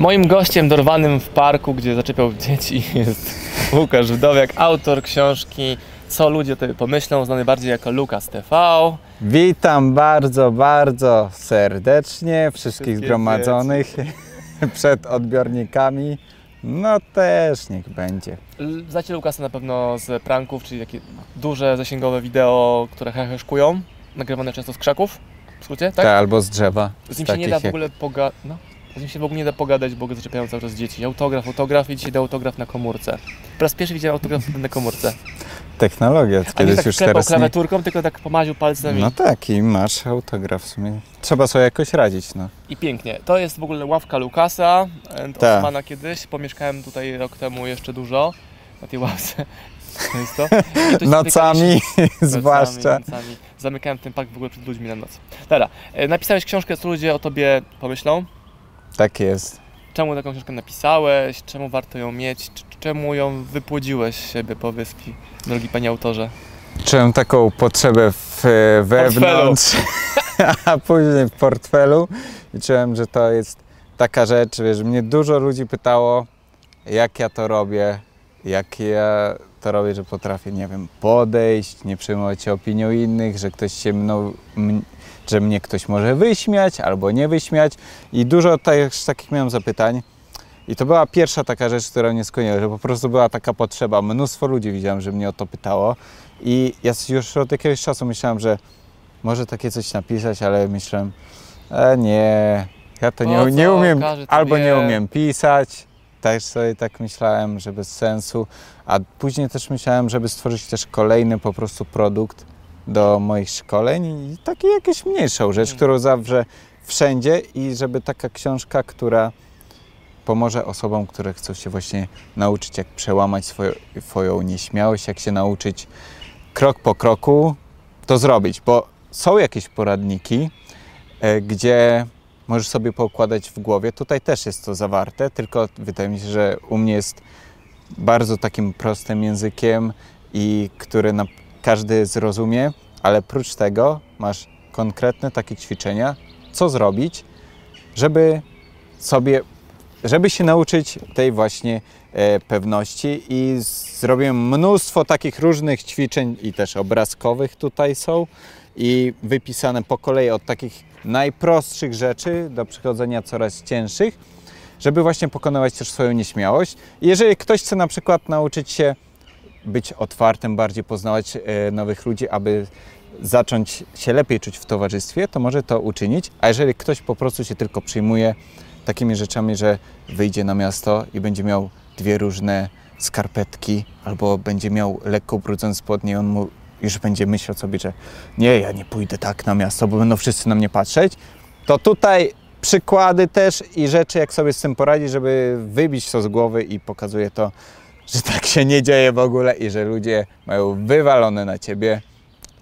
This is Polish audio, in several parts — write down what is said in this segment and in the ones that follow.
Moim gościem dorwanym w parku, gdzie zaczepiał dzieci jest Łukasz Wdowiak, autor książki Co ludzie o tobie pomyślą, znany bardziej jako Lukas TV. Witam bardzo, bardzo serdecznie wszystkich Wszystkie zgromadzonych przed odbiornikami. No też niech będzie. Znacie Lukasa na pewno z pranków, czyli takie duże, zasięgowe wideo, które heheszkują, nagrywane często z krzaków, w skrócie, tak? Tak, albo z drzewa. Z nim się nie da w ogóle pogadać. No. Z nim się w ogóle nie da pogadać, bo go zaczepiają cały czas dzieci. Autograf, autograf i dzisiaj dał autograf na komórce. Po raz pierwszy widziałem autograf na komórce. Technologia, nie kiedyś tak już teraz nie. klawiaturką, tylko tak pomaził palcem i, No tak, i masz autograf w sumie. Trzeba sobie jakoś radzić, no. i pięknie. To jest w ogóle ławka Lukasa, and Tak. Osmana kiedyś. Pomieszkałem tutaj rok temu jeszcze dużo na tej ławce. Często. I Nocami zwłaszcza. Nocami, nocami. Zamykałem ten park w ogóle przed ludźmi na noc. Dobra, e, napisałeś książkę, co ludzie o tobie pomyślą. Tak jest. Czemu taką książkę napisałeś? Czemu warto ją mieć? Cz- Czemu ją wypłodziłeś z siebie, powiedz mi, drogi panie autorze? Czułem taką potrzebę w, e, wewnątrz, a później w portfelu i czułem, że to jest taka rzecz, wiesz, mnie dużo ludzi pytało, jak ja to robię, jak ja to robię, że potrafię, nie wiem, podejść, nie przejmować się opinią innych, że ktoś się mną, że mnie ktoś może wyśmiać albo nie wyśmiać i dużo też takich miałem zapytań. I to była pierwsza taka rzecz, która mnie skłoniła, że po prostu była taka potrzeba. Mnóstwo ludzi widziałem, że mnie o to pytało. I ja już od jakiegoś czasu myślałem, że może takie coś napisać, ale myślałem, e, nie, ja to nie, nie umiem, albo nie umiem pisać. Też sobie tak myślałem, że bez sensu. A później też myślałem, żeby stworzyć też kolejny po prostu produkt do moich szkoleń i taki jakąś mniejszą rzecz, Mm. którą zawrze wszędzie i żeby taka książka, która pomoże osobom, które chcą się właśnie nauczyć, jak przełamać swoją, swoją nieśmiałość, jak się nauczyć krok po kroku to zrobić, bo są jakieś poradniki, e, gdzie możesz sobie poukładać w głowie. Tutaj też jest to zawarte, tylko wydaje mi się, że u mnie jest bardzo takim prostym językiem i który na, każdy zrozumie, ale prócz tego masz konkretne takie ćwiczenia, co zrobić, żeby sobie, żeby się nauczyć tej właśnie e, pewności i zrobiłem mnóstwo takich różnych ćwiczeń i też obrazkowych tutaj są i wypisane po kolei od takich najprostszych rzeczy do przechodzenia coraz cięższych, żeby właśnie pokonywać też swoją nieśmiałość. Jeżeli ktoś chce na przykład nauczyć się być otwartym, bardziej poznawać e, nowych ludzi, aby zacząć się lepiej czuć w towarzystwie, to może to uczynić. A jeżeli ktoś po prostu się tylko przyjmuje takimi rzeczami, że wyjdzie na miasto i będzie miał dwie różne skarpetki, albo będzie miał lekko ubrudzone spodnie, on mu już będzie myślał sobie, że nie, ja nie pójdę tak na miasto, bo będą wszyscy na mnie patrzeć, to tutaj przykłady też i rzeczy, jak sobie z tym poradzić, żeby wybić to z głowy i pokazuje to, że tak się nie dzieje w ogóle i że ludzie mają wywalone na ciebie,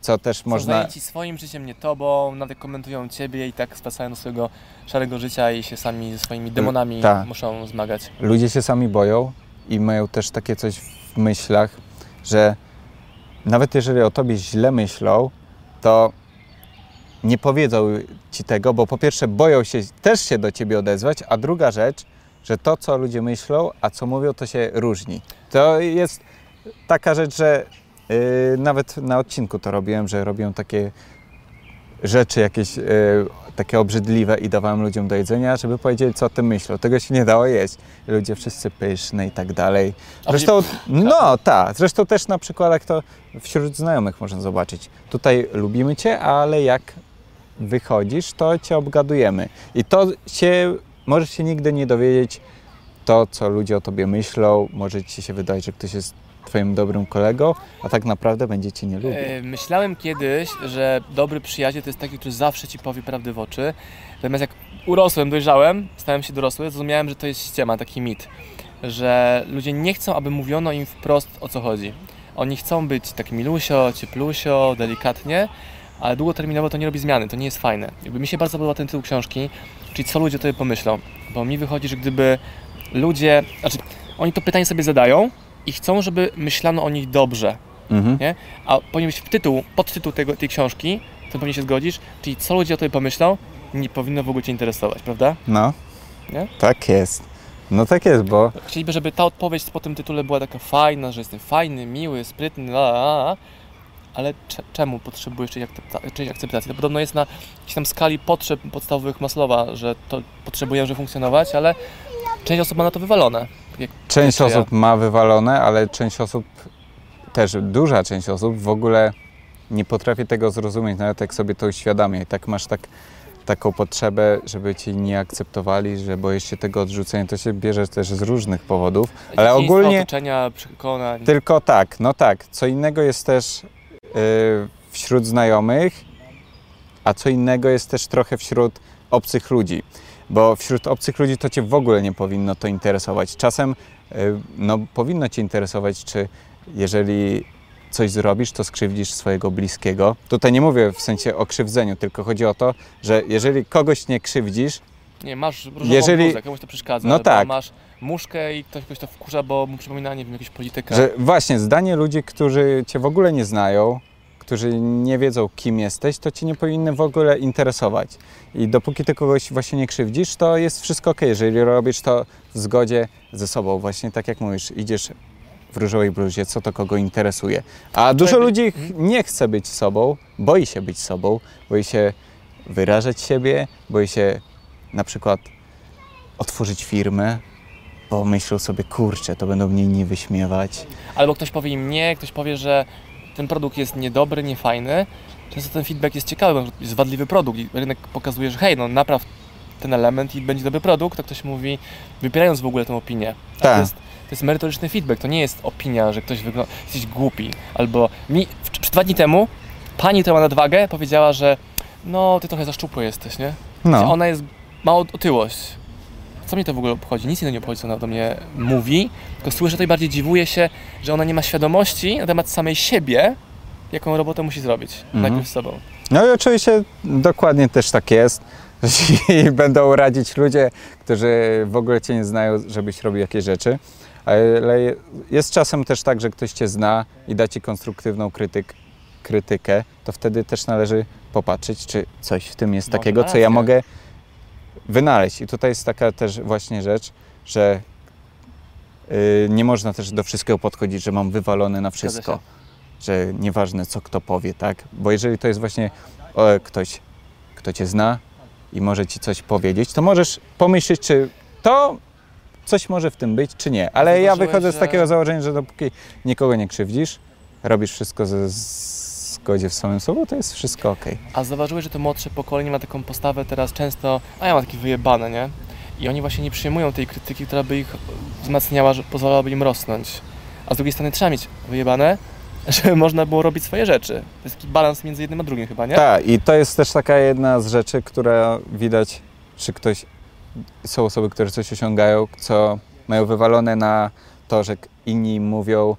co też Są można... zajęci swoim życiem, nie tobą, nawet komentują ciebie i tak wracają do swojego szarego życia i się sami ze swoimi demonami tak. muszą zmagać. ludzie się sami boją i mają też takie coś w myślach, że nawet jeżeli o tobie źle myślą, to nie powiedzą ci tego, bo po pierwsze boją się też się do ciebie odezwać, a druga rzecz, że to, co ludzie myślą, a co mówią, to się różni. To jest taka rzecz, że yy, nawet na odcinku to robiłem, że robiłem takie rzeczy jakieś yy, takie obrzydliwe i dawałem ludziom do jedzenia, żeby powiedzieli, co o tym myślą. Tego się nie dało jeść. Ludzie wszyscy pyszne i tak dalej. Zresztą, no tak, zresztą też na przykładach to wśród znajomych można zobaczyć. Tutaj lubimy Cię, ale jak wychodzisz, to Cię obgadujemy. I to się, możesz się nigdy nie dowiedzieć to, co ludzie o Tobie myślą. Może Ci się wydać, że ktoś jest Twoim dobrym kolegą, a tak naprawdę będzie Cię nie lubił. E, Myślałem kiedyś, że dobry przyjaciel to jest taki, który zawsze ci powie prawdę w oczy. Natomiast jak urosłem, dojrzałem, stałem się dorosły, zrozumiałem, że to jest ściema, taki mit. Że ludzie nie chcą, aby mówiono im wprost o co chodzi. Oni chcą być tak milusio, cieplusio, delikatnie, ale długoterminowo to nie robi zmiany, to nie jest fajne. Jakby mi się bardzo podoba ten tytuł książki, czyli co ludzie o tobie pomyślą. Bo mi wychodzi, że gdyby ludzie, znaczy oni to pytanie sobie zadają i chcą, żeby myślano o nich dobrze. Mhm. nie? A powinien być w tytuł, podtytuł tego, tej książki, to pewnie się zgodzisz, czyli co ludzie o tobie pomyślą, nie powinno w ogóle Cię interesować, prawda? No, nie? Tak jest. No tak jest, bo Chcieliby, żeby ta odpowiedź po tym tytule była taka fajna, że jestem fajny, miły, sprytny, la, la, la. Ale cze- czemu potrzebujesz czyjejś akcepta- czyjejś akceptacji? To podobno jest na jakiejś tam skali potrzeb podstawowych Maslowa, że to potrzebujemy, żeby funkcjonować, ale część osób ma na to wywalone. Tak część Znaczy ja. osób ma wywalone, ale część osób, też duża część osób w ogóle nie potrafi tego zrozumieć, nawet jak sobie to uświadamia. I tak masz tak, taką potrzebę, żeby ci nie akceptowali, że boisz się tego odrzucenia. To się bierze też z różnych powodów, ale ogólnie otoczenia, przekonań. tylko tak, no tak. Co innego jest też wśród znajomych, a co innego jest też trochę wśród obcych ludzi. Bo wśród obcych ludzi to cię w ogóle nie powinno to interesować. Czasem yy, no, powinno cię interesować, czy jeżeli coś zrobisz, to skrzywdzisz swojego bliskiego. Tutaj nie mówię w sensie o krzywdzeniu, tylko chodzi o to, że jeżeli kogoś nie krzywdzisz, Nie, masz różową Jeżeli- bluzę, komuś to przeszkadza, No tak. masz muszkę i ktoś kogoś to wkurza, bo mu przypomina, nie wiem, jakieś politykę. Że właśnie zdanie ludzi, którzy cię w ogóle nie znają, którzy nie wiedzą, kim jesteś, to cię nie powinny w ogóle interesować. I dopóki ty kogoś właśnie nie krzywdzisz, to jest wszystko ok. Jeżeli robisz to w zgodzie ze sobą, właśnie tak jak mówisz, idziesz w różowej bluzie, co to kogo interesuje. A dużo ludzi nie chce być sobą, boi się być sobą, boi się wyrażać siebie, boi się na przykład otworzyć firmę, bo myślą sobie, kurczę, to będą mnie nie wyśmiewać. Albo ktoś powie im nie, ktoś powie, że ten produkt jest niedobry, niefajny. Często ten feedback jest ciekawy, bo jest wadliwy produkt i rynek pokazuje, że hej, no napraw ten element i będzie dobry produkt, to ktoś mówi, wypierając w ogóle tę opinię. A Tak. To jest, to jest merytoryczny feedback, to nie jest opinia, że ktoś wygląda, jesteś głupi. Albo mi, dwa dni temu pani, która ma nadwagę, powiedziała, że no, ty trochę za szczupły jesteś, nie? No. Ona jest, ma otyłość. Co mnie to w ogóle obchodzi? Nic innego nie obchodzi, co ona do mnie mówi. Tylko słyszę to i bardziej dziwuję się, że ona nie ma świadomości na temat samej siebie, jaką robotę musi zrobić. Mhm. Najpierw z sobą. No i oczywiście dokładnie też tak jest. I będą radzić ludzie, którzy w ogóle cię nie znają, żebyś robił jakieś rzeczy. Ale jest czasem też tak, że ktoś cię zna i da ci konstruktywną krytyk, krytykę, to wtedy też należy popatrzeć, czy coś w tym jest Może takiego, co ja mogę wynaleźć. I tutaj jest taka też właśnie rzecz, że y, nie można też do wszystkiego podchodzić, że mam wywalone na wszystko że nieważne co kto powie, tak? Bo jeżeli to jest właśnie o, ktoś, kto cię zna i może ci coś powiedzieć, to możesz pomyśleć, czy to coś może w tym być, czy nie. Ale ja wychodzę z takiego założenia, że dopóki nikogo nie krzywdzisz, robisz wszystko ze zgodzie w samym sobą, to jest wszystko ok. A zauważyłeś, że to młodsze pokolenie ma taką postawę teraz często, a ja mam takie wyjebane, nie? I oni właśnie nie przyjmują tej krytyki, która by ich wzmacniała, że pozwalałaby im rosnąć. A z drugiej strony trzeba mieć wyjebane, żeby można było robić swoje rzeczy. To jest taki balans między jednym a drugim chyba, nie? Tak, i to jest też taka jedna z rzeczy, która widać, czy ktoś, są osoby, które coś osiągają, co mają wywalone na to, że inni mówią,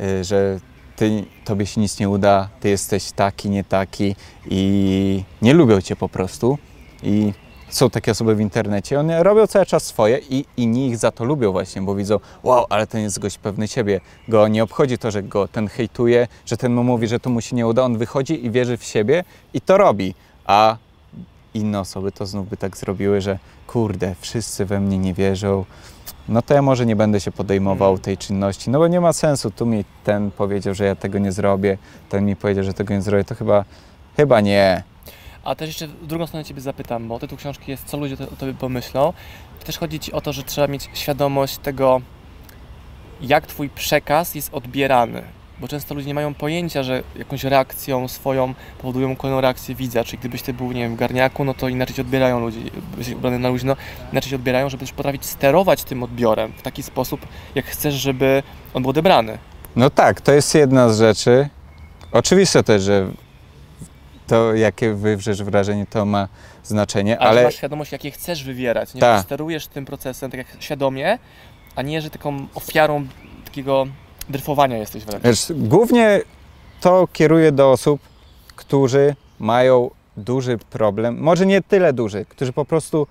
y, że ty, tobie się nic nie uda, ty jesteś taki, nie taki i nie lubią cię po prostu. I są takie osoby w internecie, one robią cały czas swoje i inni ich za to lubią właśnie, bo widzą, wow, ale ten jest gość pewny siebie. Go nie obchodzi to, że go ten hejtuje, że ten mu mówi, że to mu się nie uda, on wychodzi i wierzy w siebie i to robi. A inne osoby to znów by tak zrobiły, że kurde, wszyscy we mnie nie wierzą, no to ja może nie będę się podejmował Mm. tej czynności, no bo nie ma sensu. Tu mi ten powiedział, że ja tego nie zrobię, ten mi powiedział, że tego nie zrobię, to chyba, chyba nie. A też jeszcze w drugą stronę Ciebie zapytam, bo tytuł książki jest Co ludzie o Tobie pomyślą. Też chodzi Ci o to, że trzeba mieć świadomość tego, jak Twój przekaz jest odbierany. Bo często ludzie nie mają pojęcia, że jakąś reakcją swoją powodują kolejną reakcję widza. Czyli gdybyś Ty był, nie wiem, w garniaku, no to inaczej Cię odbierają ludzie. Byś ubrany na luźno, inaczej Cię odbierają, żeby też potrafić sterować tym odbiorem w taki sposób, jak chcesz, żeby on był odebrany. No tak, to jest jedna z rzeczy. Oczywiste też, że to jakie wywrzesz wrażenie, to ma znaczenie, Ale, ale masz świadomość, jakie chcesz wywierać. Nie że sterujesz tym procesem tak jak świadomie, a nie, że taką ofiarą takiego dryfowania jesteś wręcz. wiesz, głównie to kieruje do osób, którzy mają duży problem, może nie tyle duży, którzy po prostu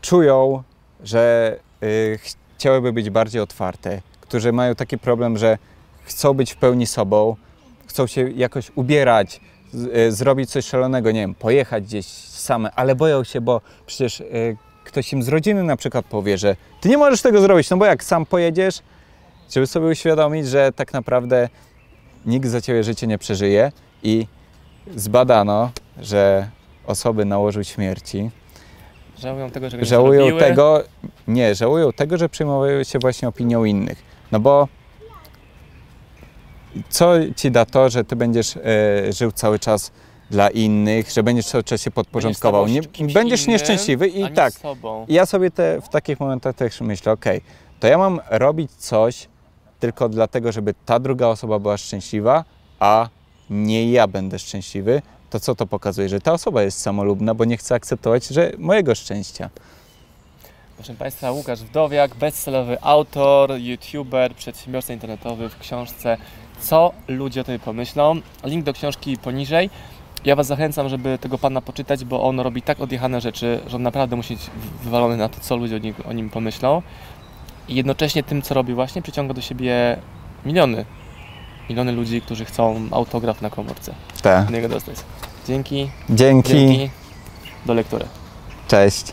czują, że y, chciałyby być bardziej otwarte, którzy mają taki problem, że chcą być w pełni sobą, chcą się jakoś ubierać, y, zrobić coś szalonego, nie wiem, pojechać gdzieś same, ale boją się, bo przecież y, ktoś im z rodziny na przykład powie, że ty nie możesz tego zrobić, no bo jak sam pojedziesz, żeby sobie uświadomić, że tak naprawdę nikt za ciebie życie nie przeżyje i zbadano, że osoby na łożu śmierci Żałują tego, że nie żałują zrobiły. tego, nie, żałują tego, że przejmowały się właśnie opinią innych. No bo co ci da to, że ty będziesz e, żył cały czas dla innych, że będziesz cały czas się podporządkował. Będziesz Nie, będziesz innym, nieszczęśliwy i tak. sobą. Ja sobie te, w takich momentach też myślę, okej, to ja mam robić coś tylko dlatego, żeby ta druga osoba była szczęśliwa, a nie ja będę szczęśliwy, to co to pokazuje? Że ta osoba jest samolubna, bo nie chce akceptować że mojego szczęścia. Proszę Państwa, Łukasz Wdowiak, bestsellowy autor, youtuber, przedsiębiorca internetowy w książce Co ludzie o tobie pomyślą. Link do książki poniżej. Ja Was zachęcam, żeby tego Pana poczytać, bo on robi tak odjechane rzeczy, że on naprawdę musi być wywalony na to, co ludzie o nim, o nim pomyślą. I jednocześnie tym, co robi właśnie, przyciąga do siebie miliony. Miliony ludzi, którzy chcą autograf na komórce. Te. Do niego dostać. Dzięki. Dzięki. Dzięki. Do lektury. Cześć.